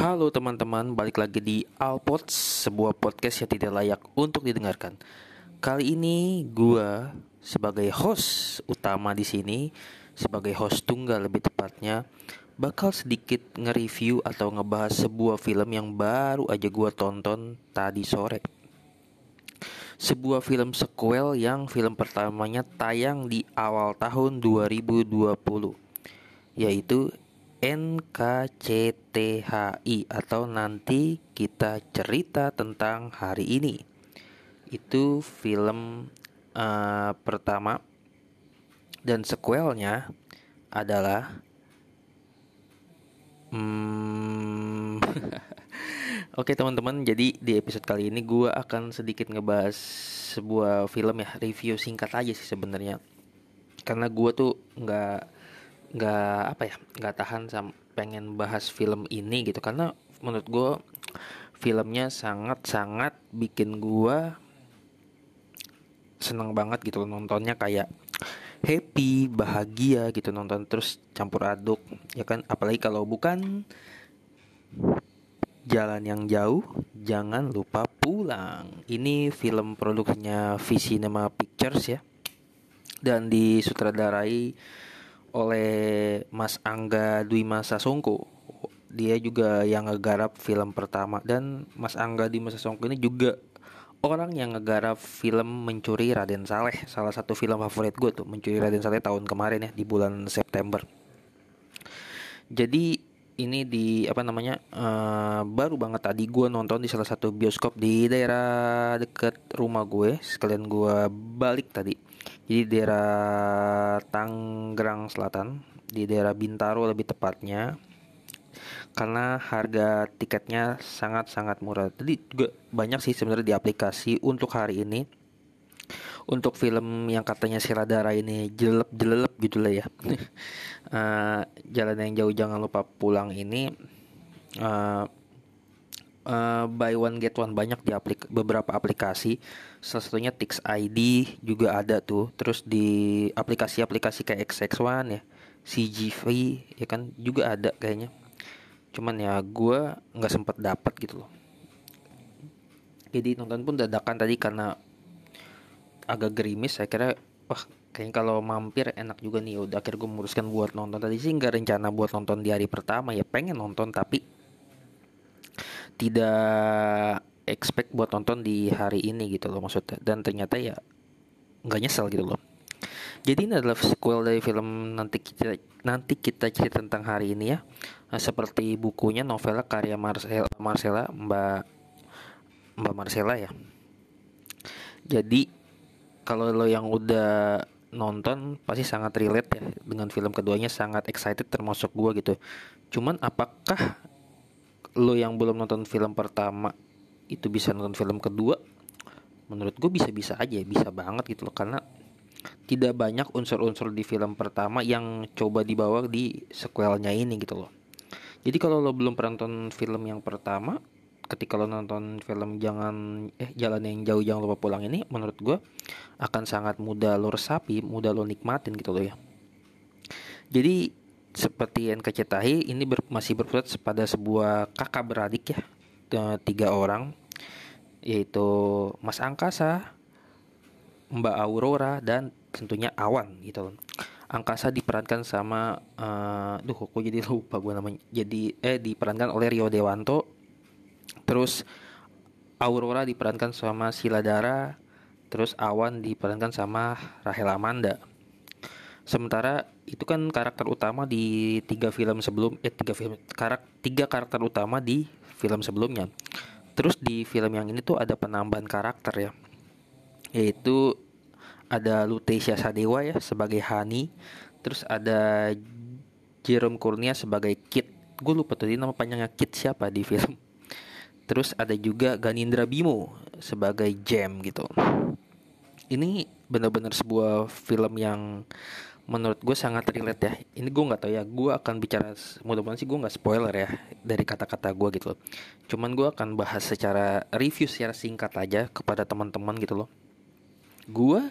Halo teman-teman, balik lagi di Alpods, sebuah podcast yang tidak layak untuk didengarkan. Kali ini gue sebagai host utama di sini, sebagai host tunggal lebih tepatnya, bakal sedikit nge-review atau ngebahas sebuah film yang baru aja gue tonton tadi sore. Sebuah film sequel yang film pertamanya tayang di awal tahun 2020, yaitu NKCTHI atau nanti kita cerita tentang hari ini. Itu film uh, pertama dan sequelnya adalah hmm, Oke teman-teman, jadi di episode kali ini gue akan sedikit ngebahas sebuah film ya, review singkat aja sih sebenarnya. Karena gue tuh nggak nggak apa ya nggak tahan sama pengen bahas film ini gitu. Karena menurut gue filmnya sangat sangat bikin gue seneng banget gitu nontonnya. Kayak happy bahagia gitu nonton terus campur aduk ya kan? Apalagi kalau bukan jalan yang jauh jangan lupa pulang. Ini film produksinya V Cinema Pictures ya. Dan disutradarai oleh Mas Angga Dwi Masa Songko. Dia juga yang ngegarap film pertama dan Mas Angga Dwi Masa Songko ini juga orang yang ngegarap film Mencuri Raden Saleh. Salah satu film favorit gue tuh Mencuri Raden Saleh tahun kemarin ya di bulan September. Jadi ini di apa namanya uh, baru banget tadi gue nonton di salah satu bioskop di daerah deket rumah gue sekalian gue balik tadi jadi daerah Tangerang Selatan di daerah Bintaro lebih tepatnya karena harga tiketnya sangat-sangat murah. Jadi juga banyak sih sebenarnya di aplikasi untuk hari ini. Untuk film yang katanya Siradara ini jelep-jelep gitu lah ya. uh, jalan yang jauh jangan lupa pulang ini uh, uh, buy one get one banyak di aplik beberapa aplikasi. Salah satunya Tix ID juga ada tuh. Terus di aplikasi-aplikasi kayak XX1 ya CGV ya kan juga ada kayaknya. Cuman ya gue nggak sempet dapat gitu loh. Jadi nonton pun dadakan tadi karena agak gerimis saya kira wah kayaknya kalau mampir enak juga nih. Udah akhir gue memutuskan buat nonton. Tadi sih nggak rencana buat nonton di hari pertama ya pengen nonton tapi tidak expect buat nonton di hari ini gitu loh maksudnya. Dan ternyata ya nggak nyesel gitu loh. Jadi ini adalah sequel dari film nanti kita nanti kita cerita tentang hari ini ya. Nah, seperti bukunya novela karya Marcel Marcela Mbak Mbak Marcela ya. Jadi kalau lo yang udah nonton pasti sangat relate ya dengan film keduanya sangat excited termasuk gua gitu. Cuman apakah lo yang belum nonton film pertama itu bisa nonton film kedua menurut gue bisa-bisa aja bisa banget gitu loh. Karena tidak banyak unsur-unsur di film pertama yang coba dibawa di sequelnya ini gitu loh. Jadi kalau lo belum pernah nonton film yang pertama ketika lo nonton film jangan eh jalan yang jauh jangan lupa pulang ini menurut gue akan sangat mudah lo resapi mudah lo nikmatin gitu loh ya. Jadi seperti yang kecetahi ini ber, masih berpusat pada sebuah kakak beradik ya tiga orang yaitu Mas Angkasa, Mbak Aurora dan tentunya Awan gitu. Angkasa diperankan sama uh, duh kok jadi lupa gue namanya. Jadi eh diperankan oleh Rio Dewanto. Terus Aurora diperankan sama Sila Dara, terus Awan diperankan sama Rahel Amanda. Sementara itu kan karakter utama di tiga film sebelum eh tiga film karak tiga karakter utama di film sebelumnya. Terus di film yang ini tuh ada penambahan karakter ya. Yaitu ada Lutesia Sadewa ya sebagai Hani, terus ada Jerome Kurnia sebagai Kit. Gue lupa tadi nama panjangnya Kit siapa di film. Terus ada juga Ganindra Bimo sebagai Jam gitu. Ini benar-benar sebuah film yang menurut gue sangat relate ya. Ini gue nggak tahu ya gue akan bicara mudah-mudahan sih gue nggak spoiler ya dari kata-kata gue gitu loh. Cuman gue akan bahas secara review secara singkat aja kepada teman-teman gitu loh. Gue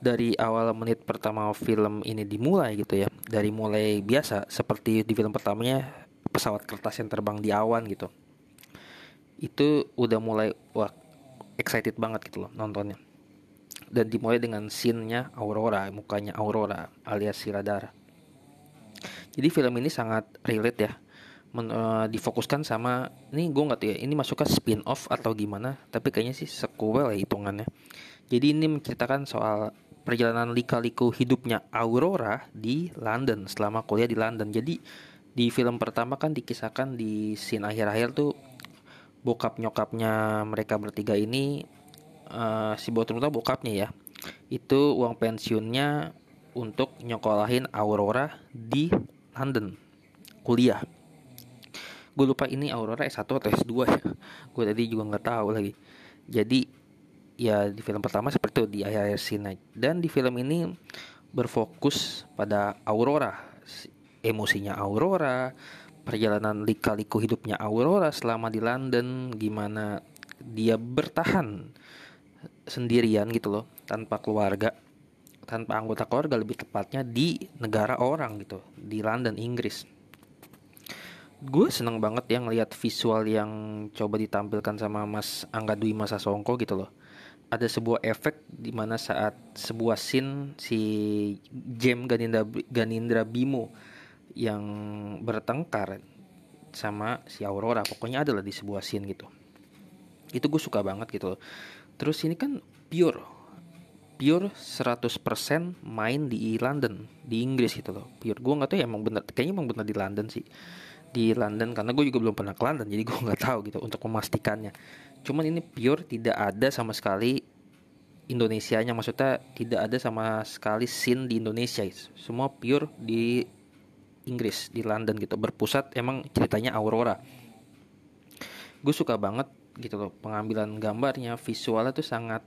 dari awal menit pertama film ini dimulai gitu ya dari mulai biasa seperti di film pertamanya pesawat kertas yang terbang di awan gitu. Itu udah mulai wah excited banget gitu loh nontonnya dan dimulai dengan scene-nya Aurora mukanya Aurora alias Siradara jadi film ini sangat relate ya. Men, uh, difokuskan sama ini gue nggak tahu ya ini masuk ke spin off atau gimana tapi kayaknya sih sequel ya hitungannya. Jadi ini menceritakan soal perjalanan lika-liku hidupnya Aurora di London selama kuliah di London. Jadi di film pertama kan dikisahkan di scene akhir-akhir tuh bokap nyokapnya mereka bertiga ini uh, si botol bokapnya ya. Itu uang pensiunnya untuk nyokolahin Aurora di London. Kuliah. Gue lupa ini Aurora S1 atau S2 ya. Gue tadi juga nggak tahu lagi. Jadi ya di film pertama seperti itu di akhir scene dan di film ini berfokus pada Aurora. Emosinya Aurora perjalanan lika-liku hidupnya Aurora selama di London gimana dia bertahan sendirian gitu loh tanpa keluarga tanpa anggota keluarga lebih tepatnya di negara orang gitu di London Inggris. Gue seneng banget ya ngeliat visual yang coba ditampilkan sama Mas Angga Dwi Masa Songko gitu loh. Ada sebuah efek di mana saat sebuah scene si Jem Ganindra, Ganindra Bimo yang bertengkar sama si Aurora pokoknya adalah di sebuah scene gitu. Itu gue suka banget gitu loh terus ini kan pure. Pure 100% main di London di Inggris gitu loh. Pure. Gue nggak tahu ya emang bener kayaknya emang bener di London sih. Di London karena gue juga belum pernah ke London jadi gue nggak tahu gitu untuk memastikannya. Cuman ini pure tidak ada sama sekali Indonesia-nya maksudnya tidak ada sama sekali scene di Indonesia. Semua pure di Inggris di London gitu. Berpusat emang ceritanya Aurora. Gue suka banget gitu loh pengambilan gambarnya visualnya tuh sangat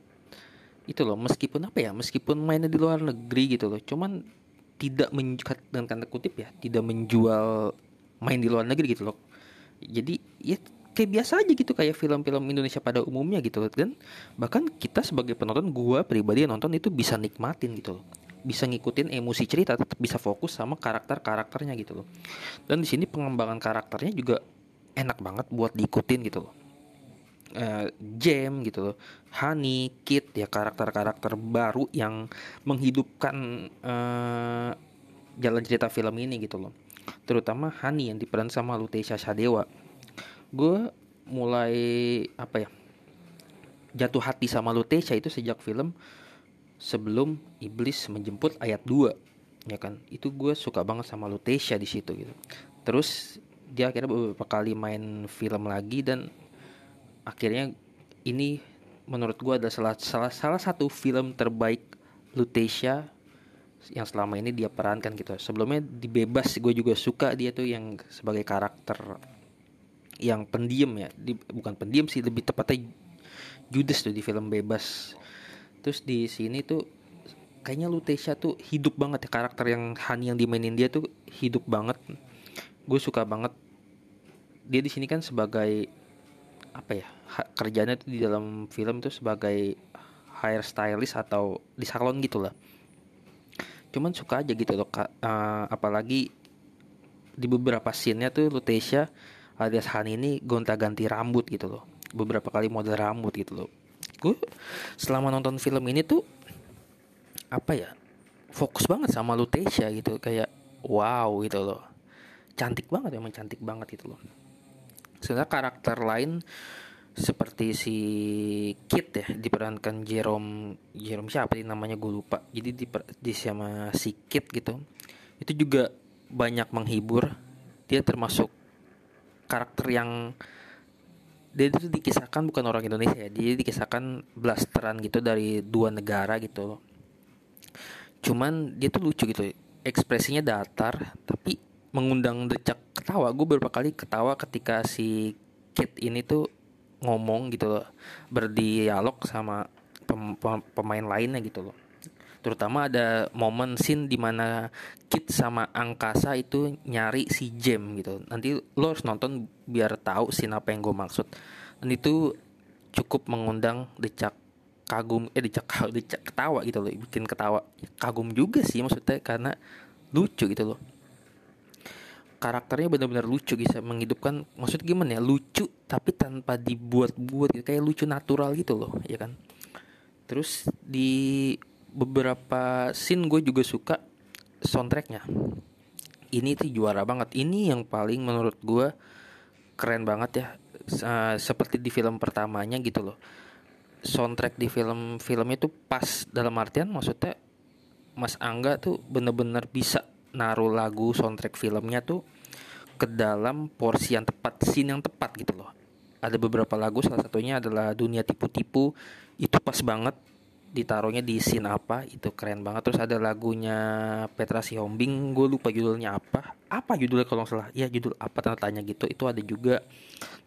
itu loh meskipun apa ya meskipun mainnya di luar negeri gitu loh cuman tidak menjual dengan tanda kutip ya tidak menjual main di luar negeri gitu loh. Jadi ya kayak biasa aja gitu kayak film-film Indonesia pada umumnya gitu loh dan bahkan kita sebagai penonton gua pribadi yang nonton itu bisa nikmatin gitu loh. Bisa ngikutin emosi cerita tetap bisa fokus sama karakter-karakternya gitu loh. Dan di sini pengembangan karakternya juga enak banget buat diikutin gitu loh uh, Jam gitu loh. Honey, Kit ya karakter-karakter baru yang menghidupkan uh, jalan cerita film ini gitu loh. Terutama Hani yang diperan sama Lutesia Sadewa gue mulai apa ya jatuh hati sama Lutesia itu sejak film sebelum iblis menjemput ayat 2 ya kan? Itu gue suka banget sama Lutesia di situ gitu. Terus dia akhirnya beberapa kali main film lagi dan akhirnya ini menurut gue adalah salah, salah salah satu film terbaik Lutesia yang selama ini dia perankan gitu. Sebelumnya di bebas gue juga suka dia tuh yang sebagai karakter yang pendiam ya. Di, bukan pendiam sih lebih tepatnya Judas tuh di film bebas. Terus di sini tuh kayaknya Lutesia tuh hidup banget ya. Karakter yang Hani yang dimainin dia tuh hidup banget. Gue suka banget. Dia di sini kan sebagai apa ya kerjanya tuh di dalam film tuh sebagai hair stylist atau di salon gitu lah. Cuman suka aja gitu loh uh, apalagi di beberapa scene-nya tuh Lutesia alias Han ini gonta-ganti rambut gitu loh. Beberapa kali model rambut gitu loh. Gue selama nonton film ini tuh apa ya fokus banget sama Lutesia gitu. Kayak wow gitu loh. Cantik banget emang cantik banget gitu loh sebenarnya karakter lain seperti si Kit ya diperankan Jerome Jerome siapa sih namanya? Gue lupa. Jadi di, di sama si Kit gitu. Itu juga banyak menghibur. Dia termasuk karakter yang dia itu dikisahkan bukan orang Indonesia ya dia dikisahkan blasteran gitu dari dua negara gitu. Cuman dia tuh lucu gitu ekspresinya datar tapi mengundang decak ketawa. Gue beberapa kali ketawa ketika si Kit ini tuh ngomong gitu loh. Berdialog sama pem pemain lainnya gitu loh. Terutama ada momen scene di mana Kit sama Angkasa itu nyari si Jem gitu. Nanti lo harus nonton biar tahu scene apa yang gue maksud. Dan itu cukup mengundang decak kagum eh decak decak ketawa gitu loh. Bikin ketawa kagum juga sih maksudnya karena lucu gitu loh karakternya benar-benar lucu bisa menghidupkan maksud gimana ya lucu tapi tanpa dibuat-buat gitu kayak lucu natural gitu loh ya kan? Terus di beberapa scene gue juga suka soundtracknya. Ini tuh juara banget. Ini yang paling menurut gue keren banget ya seperti di film pertamanya gitu loh. Soundtrack di film-film itu pas dalam artian maksudnya Mas Angga tuh bener-bener bisa naruh lagu soundtrack filmnya tuh ke dalam porsi yang tepat, scene yang tepat gitu loh. Ada beberapa lagu, salah satunya adalah Dunia Tipu-Tipu, itu pas banget ditaruhnya di scene apa itu keren banget. Terus ada lagunya Petra Sihombing gue lupa judulnya apa. Apa judulnya kalau salah? Ya judul apa tanda tanya gitu. Itu ada juga.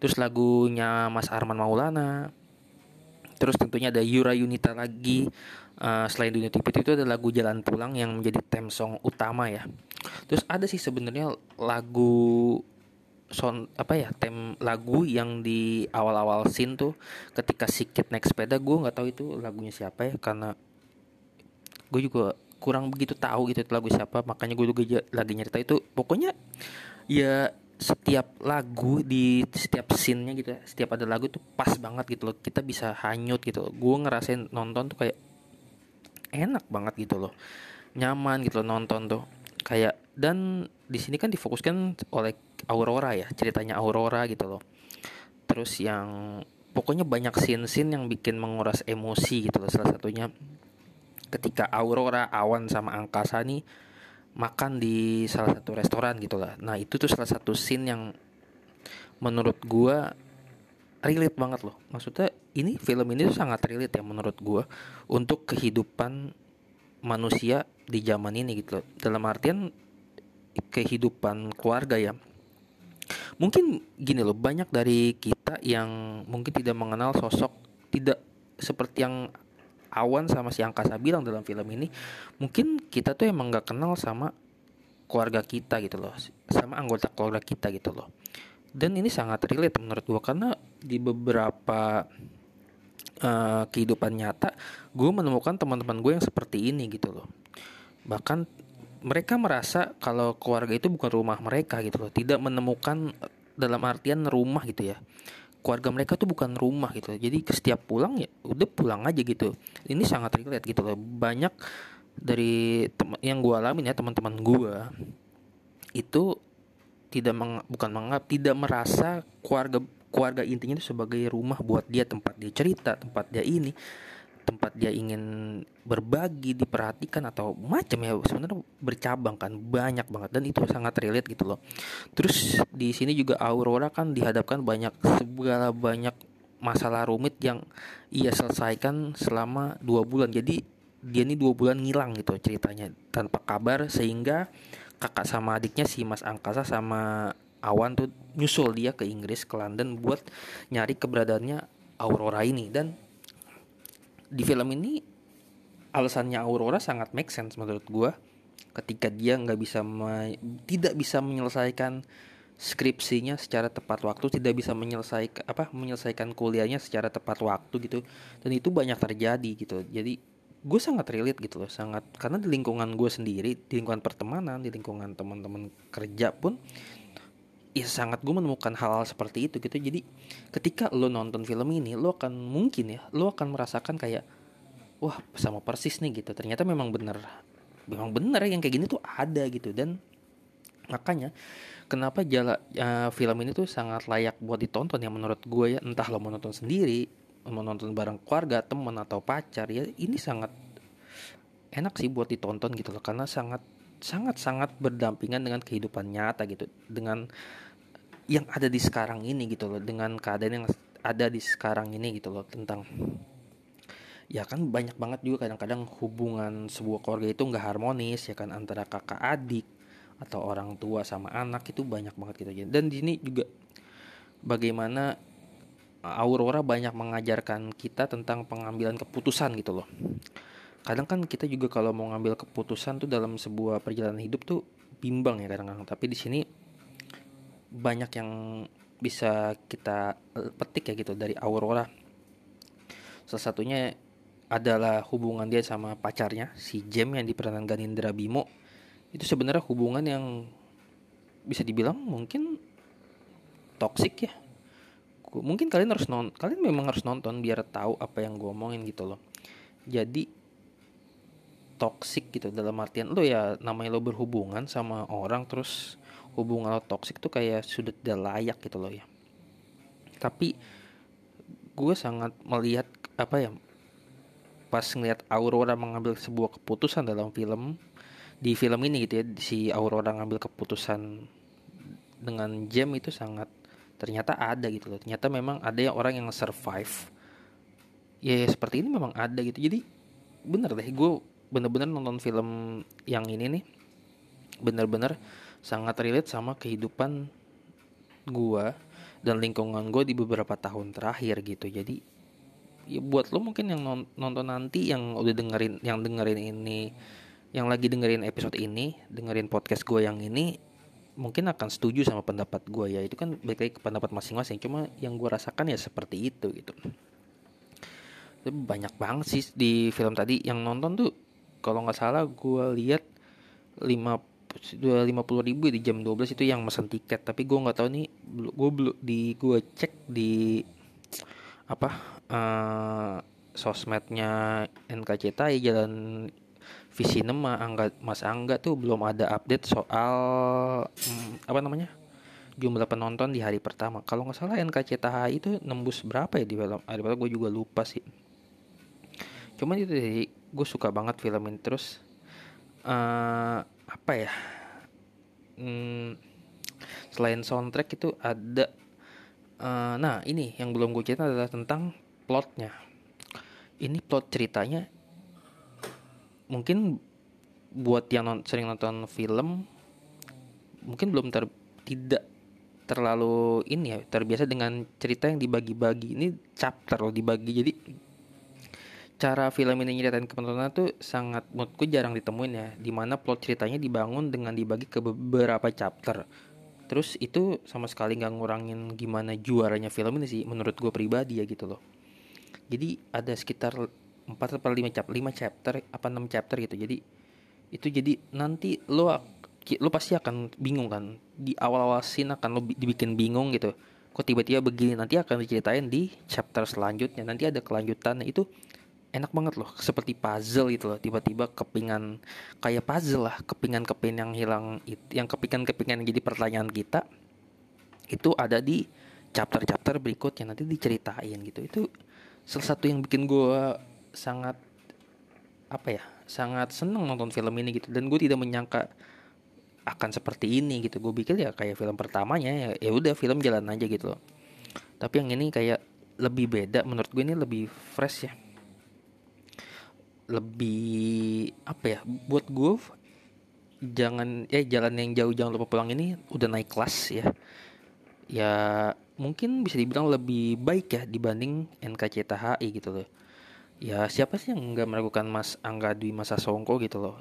Terus lagunya Mas Arman Maulana. Terus tentunya ada Yura Yunita lagi. Uh, selain dunia tipit itu ada lagu Jalan Pulang yang menjadi theme song utama ya terus ada sih sebenarnya lagu sound apa ya tem lagu yang di awal-awal scene tuh ketika si Kit naik sepeda gue nggak tahu itu lagunya siapa ya karena gue juga kurang begitu tahu gitu itu lagu siapa makanya gue juga lagi nyerita itu pokoknya ya setiap lagu di setiap scene-nya gitu ya setiap ada lagu tuh pas banget gitu loh kita bisa hanyut gitu loh. gue ngerasain nonton tuh kayak enak banget gitu loh nyaman gitu loh nonton tuh kayak dan di sini kan difokuskan oleh Aurora ya ceritanya Aurora gitu loh terus yang pokoknya banyak scene-scene yang bikin menguras emosi gitu loh salah satunya ketika Aurora Awan sama Angkasa nih makan di salah satu restoran gitu lah. Nah itu tuh salah satu scene yang menurut gua relate banget loh. Maksudnya ini film ini tuh sangat relate ya menurut gua untuk kehidupan manusia di zaman ini gitu loh. Dalam artian kehidupan keluarga ya. Mungkin gini loh, banyak dari kita yang mungkin tidak mengenal sosok tidak seperti yang Awan sama si Angkasa bilang dalam film ini mungkin kita tuh emang nggak kenal sama keluarga kita gitu loh sama anggota keluarga kita gitu loh dan ini sangat relate menurut gua karena di beberapa uh, kehidupan nyata gue menemukan teman-teman gue yang seperti ini gitu loh. Bahkan mereka merasa kalau keluarga itu bukan rumah mereka gitu loh. Tidak menemukan dalam artian rumah gitu ya. Keluarga mereka tuh bukan rumah gitu jadi setiap pulang ya udah pulang aja gitu. Ini sangat relate gitu loh. Banyak dari tem yang gue alamin ya teman-teman gue itu tidak meng bukan menganggap tidak merasa keluarga keluarga intinya itu sebagai rumah buat dia tempat dia cerita tempat dia ini tempat dia ingin berbagi diperhatikan atau macam ya sebenarnya bercabang kan banyak banget dan itu sangat relate gitu loh. Terus di sini juga Aurora kan dihadapkan banyak segala banyak masalah rumit yang ia selesaikan selama dua bulan. Jadi dia ini dua bulan ngilang gitu ceritanya tanpa kabar sehingga kakak sama adiknya si Mas Angkasa sama Awan tuh nyusul dia ke Inggris ke London buat nyari keberadaannya Aurora ini. Dan di film ini alasannya Aurora sangat make sense menurut gue ketika dia nggak bisa tidak bisa menyelesaikan skripsinya secara tepat waktu tidak bisa menyelesaikan apa menyelesaikan kuliahnya secara tepat waktu gitu. Dan itu banyak terjadi gitu. Jadi gue sangat relate gitu loh sangat karena di lingkungan gue sendiri di lingkungan pertemanan di lingkungan teman-teman kerja pun ya sangat gue menemukan hal-hal seperti itu gitu. Jadi ketika lo nonton film ini lo akan mungkin ya lo akan merasakan kayak wah sama persis nih gitu. Ternyata memang bener. Memang bener ya yang kayak gini tuh ada gitu. Dan makanya kenapa jala uh, film ini tuh sangat layak buat ditonton ya menurut gue ya. Entah lo mau nonton sendiri mau nonton bareng keluarga teman atau pacar ya ini sangat enak sih buat ditonton gitu loh. Karena sangat sangat sangat berdampingan dengan kehidupan nyata gitu. Dengan yang ada di sekarang ini gitu loh dengan keadaan yang ada di sekarang ini gitu loh tentang ya kan banyak banget juga kadang-kadang hubungan sebuah keluarga itu nggak harmonis ya kan antara kakak adik atau orang tua sama anak itu banyak banget gitu. Dan di sini juga bagaimana Aurora banyak mengajarkan kita tentang pengambilan keputusan gitu loh. Kadang kan kita juga kalau mau ngambil keputusan tuh dalam sebuah perjalanan hidup tuh bimbang ya kadang-kadang. Tapi di sini banyak yang bisa kita eh, petik ya gitu dari Aurora. Salah satunya adalah hubungan dia sama pacarnya si Jem yang diperankan Ganindra Bimo. Itu sebenarnya hubungan yang bisa dibilang mungkin toxic ya mungkin kalian harus non kalian memang harus nonton biar tahu apa yang gue omongin gitu loh jadi toxic gitu dalam artian lo ya namanya lo berhubungan sama orang terus hubungan lo toxic tuh kayak sudah tidak layak gitu loh ya. Tapi gue sangat melihat apa ya pas ngeliat Aurora mengambil sebuah keputusan dalam film di film ini gitu ya si Aurora ngambil keputusan dengan Jam itu sangat ternyata ada gitu loh. Ternyata memang ada yang orang yang survive. Ya, ya seperti ini memang ada gitu. Jadi bener deh gue bener-bener nonton film yang ini nih. Bener-bener sangat relate sama kehidupan gue dan lingkungan gue di beberapa tahun terakhir gitu. Jadi ya buat lo mungkin yang nonton nanti yang udah dengerin yang dengerin ini yang lagi dengerin episode ini dengerin podcast gue yang ini mungkin akan setuju sama pendapat gue ya. Itu kan baik lagi ke pendapat masing-masing. Cuma yang gue rasakan ya seperti itu gitu. Banyak banget sih di film tadi. Yang nonton tuh kalau nggak salah gue lihat lima dua lima puluh ribu di jam 12 itu yang mesen tiket. Tapi gue nggak tahu nih gue belum di gue cek di apa uh, sosmednya NKCTI jalan Visinema Angga Mas Angga tuh belum ada update soal hmm, apa namanya jumlah penonton di hari pertama. Kalau nggak salah NKCTHI itu nembus berapa ya di film? Hari pertama gue juga lupa sih. Cuman itu jadi gue suka banget film ini. Terus uh, apa ya hmm, selain soundtrack itu ada uh, nah ini yang belum gue cerita adalah tentang plotnya. Ini plot ceritanya mungkin buat yang non, sering nonton film mungkin belum ter tidak terlalu ini ya terbiasa dengan cerita yang dibagi-bagi. Ini chapter loh dibagi. Jadi cara film ini nyeritain ke penonton tuh sangat menurutku jarang ditemuin ya di mana plot ceritanya dibangun dengan dibagi ke beberapa chapter. Terus itu sama sekali nggak ngurangin gimana juaranya film ini sih menurut gue pribadi ya gitu loh. Jadi ada sekitar 4 atau 5 chapter 5 chapter apa 6 chapter gitu. Jadi itu jadi nanti lo lo pasti akan bingung kan. Di awal-awal scene akan lo dibikin bingung gitu. Kok tiba-tiba begini nanti akan diceritain di chapter selanjutnya. Nanti ada kelanjutan itu enak banget loh seperti puzzle gitu loh. Tiba-tiba kepingan kayak puzzle lah kepingan-kepingan yang hilang yang kepingan-kepingan jadi pertanyaan kita itu ada di chapter-chapter berikutnya nanti diceritain gitu. Itu salah satu yang bikin gue sangat apa ya sangat seneng nonton film ini gitu. Dan gue tidak menyangka akan seperti ini gitu. Gue pikir ya kayak film pertamanya ya ya udah film jalan aja gitu loh. Tapi yang ini kayak lebih beda menurut gue ini lebih fresh ya lebih apa ya buat gue jangan ya jalan yang jauh jangan lupa pulang ini udah naik kelas ya. Ya mungkin bisa dibilang lebih baik ya dibanding NKCTHI gitu loh. Ya siapa sih yang nggak meragukan Mas Angga Dwi Masa Songko gitu loh?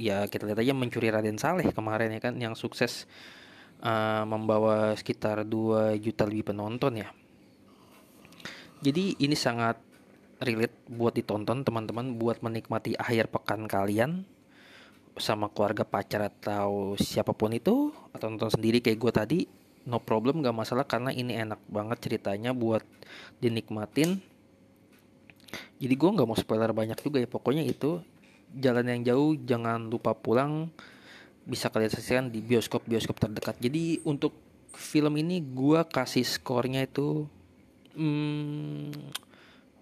Ya kita lihat aja mencuri Raden Saleh kemarin ya kan yang sukses uh, membawa sekitar 2 juta lebih penonton ya. Jadi ini sangat relate buat ditonton teman-teman buat menikmati akhir pekan kalian sama keluarga pacar atau siapa pun itu atau nonton sendiri kayak gue tadi no problem gak masalah karena ini enak banget ceritanya buat dinikmatin. Jadi gue nggak mau spoiler banyak juga ya pokoknya itu jalan yang jauh jangan lupa pulang bisa kalian saksikan di bioskop bioskop terdekat. Jadi untuk film ini gue kasih skornya itu hmm,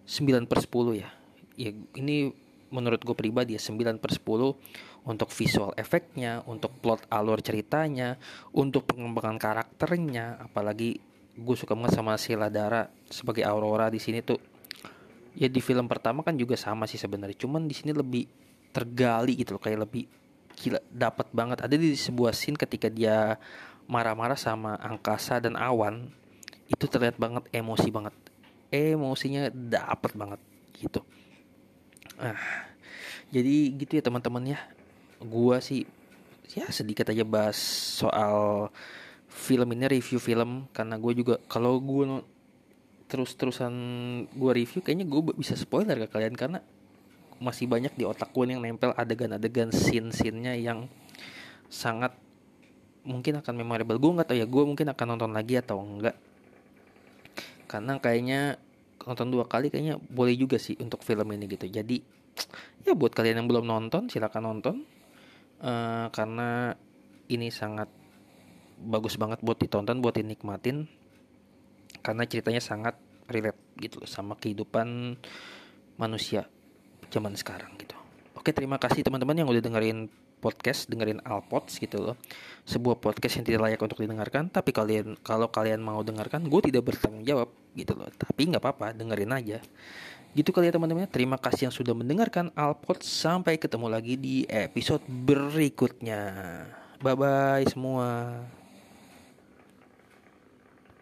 9 per 10 ya. Ya ini menurut gue pribadi ya 9 per 10 untuk visual efeknya untuk plot alur ceritanya untuk pengembangan karakternya apalagi gue suka banget sama Sheila Dara sebagai Aurora di sini tuh. Ya di film pertama kan juga sama sih sebenarnya cuman di sini lebih tergali gitu loh kayak lebih gila dapat banget. Ada di sebuah scene ketika dia marah-marah sama angkasa dan awan itu terlihat banget emosi banget emosinya dapat banget gitu. Ah jadi gitu ya teman-teman ya. Gua sih ya sedikit aja bahas soal film ini review film. Karena gue juga kalau gue terus-terusan gue review kayaknya gue bisa spoiler ke kalian. Karena masih banyak di otak gue yang nempel adegan-adegan scene-scene-nya yang sangat mungkin akan memorable. Gue nggak tahu ya gue mungkin akan nonton lagi atau enggak karena kayaknya nonton dua kali kayaknya boleh juga sih untuk film ini gitu. Jadi ya buat kalian yang belum nonton silakan nonton. Uh, karena ini sangat bagus banget buat ditonton buat dinikmatin. Karena ceritanya sangat relate gitu sama kehidupan manusia zaman sekarang gitu. Oke terima kasih teman-teman yang udah dengerin podcast dengerin Alpods gitu loh. Sebuah podcast yang tidak layak untuk didengarkan tapi kalian kalau kalian mau dengarkan gue tidak bertanggung jawab gitu loh. Tapi nggak apa-apa dengerin aja. Gitu kali ya teman-teman. Terima kasih yang sudah mendengarkan Alpods sampai ketemu lagi di episode berikutnya. Bye bye semua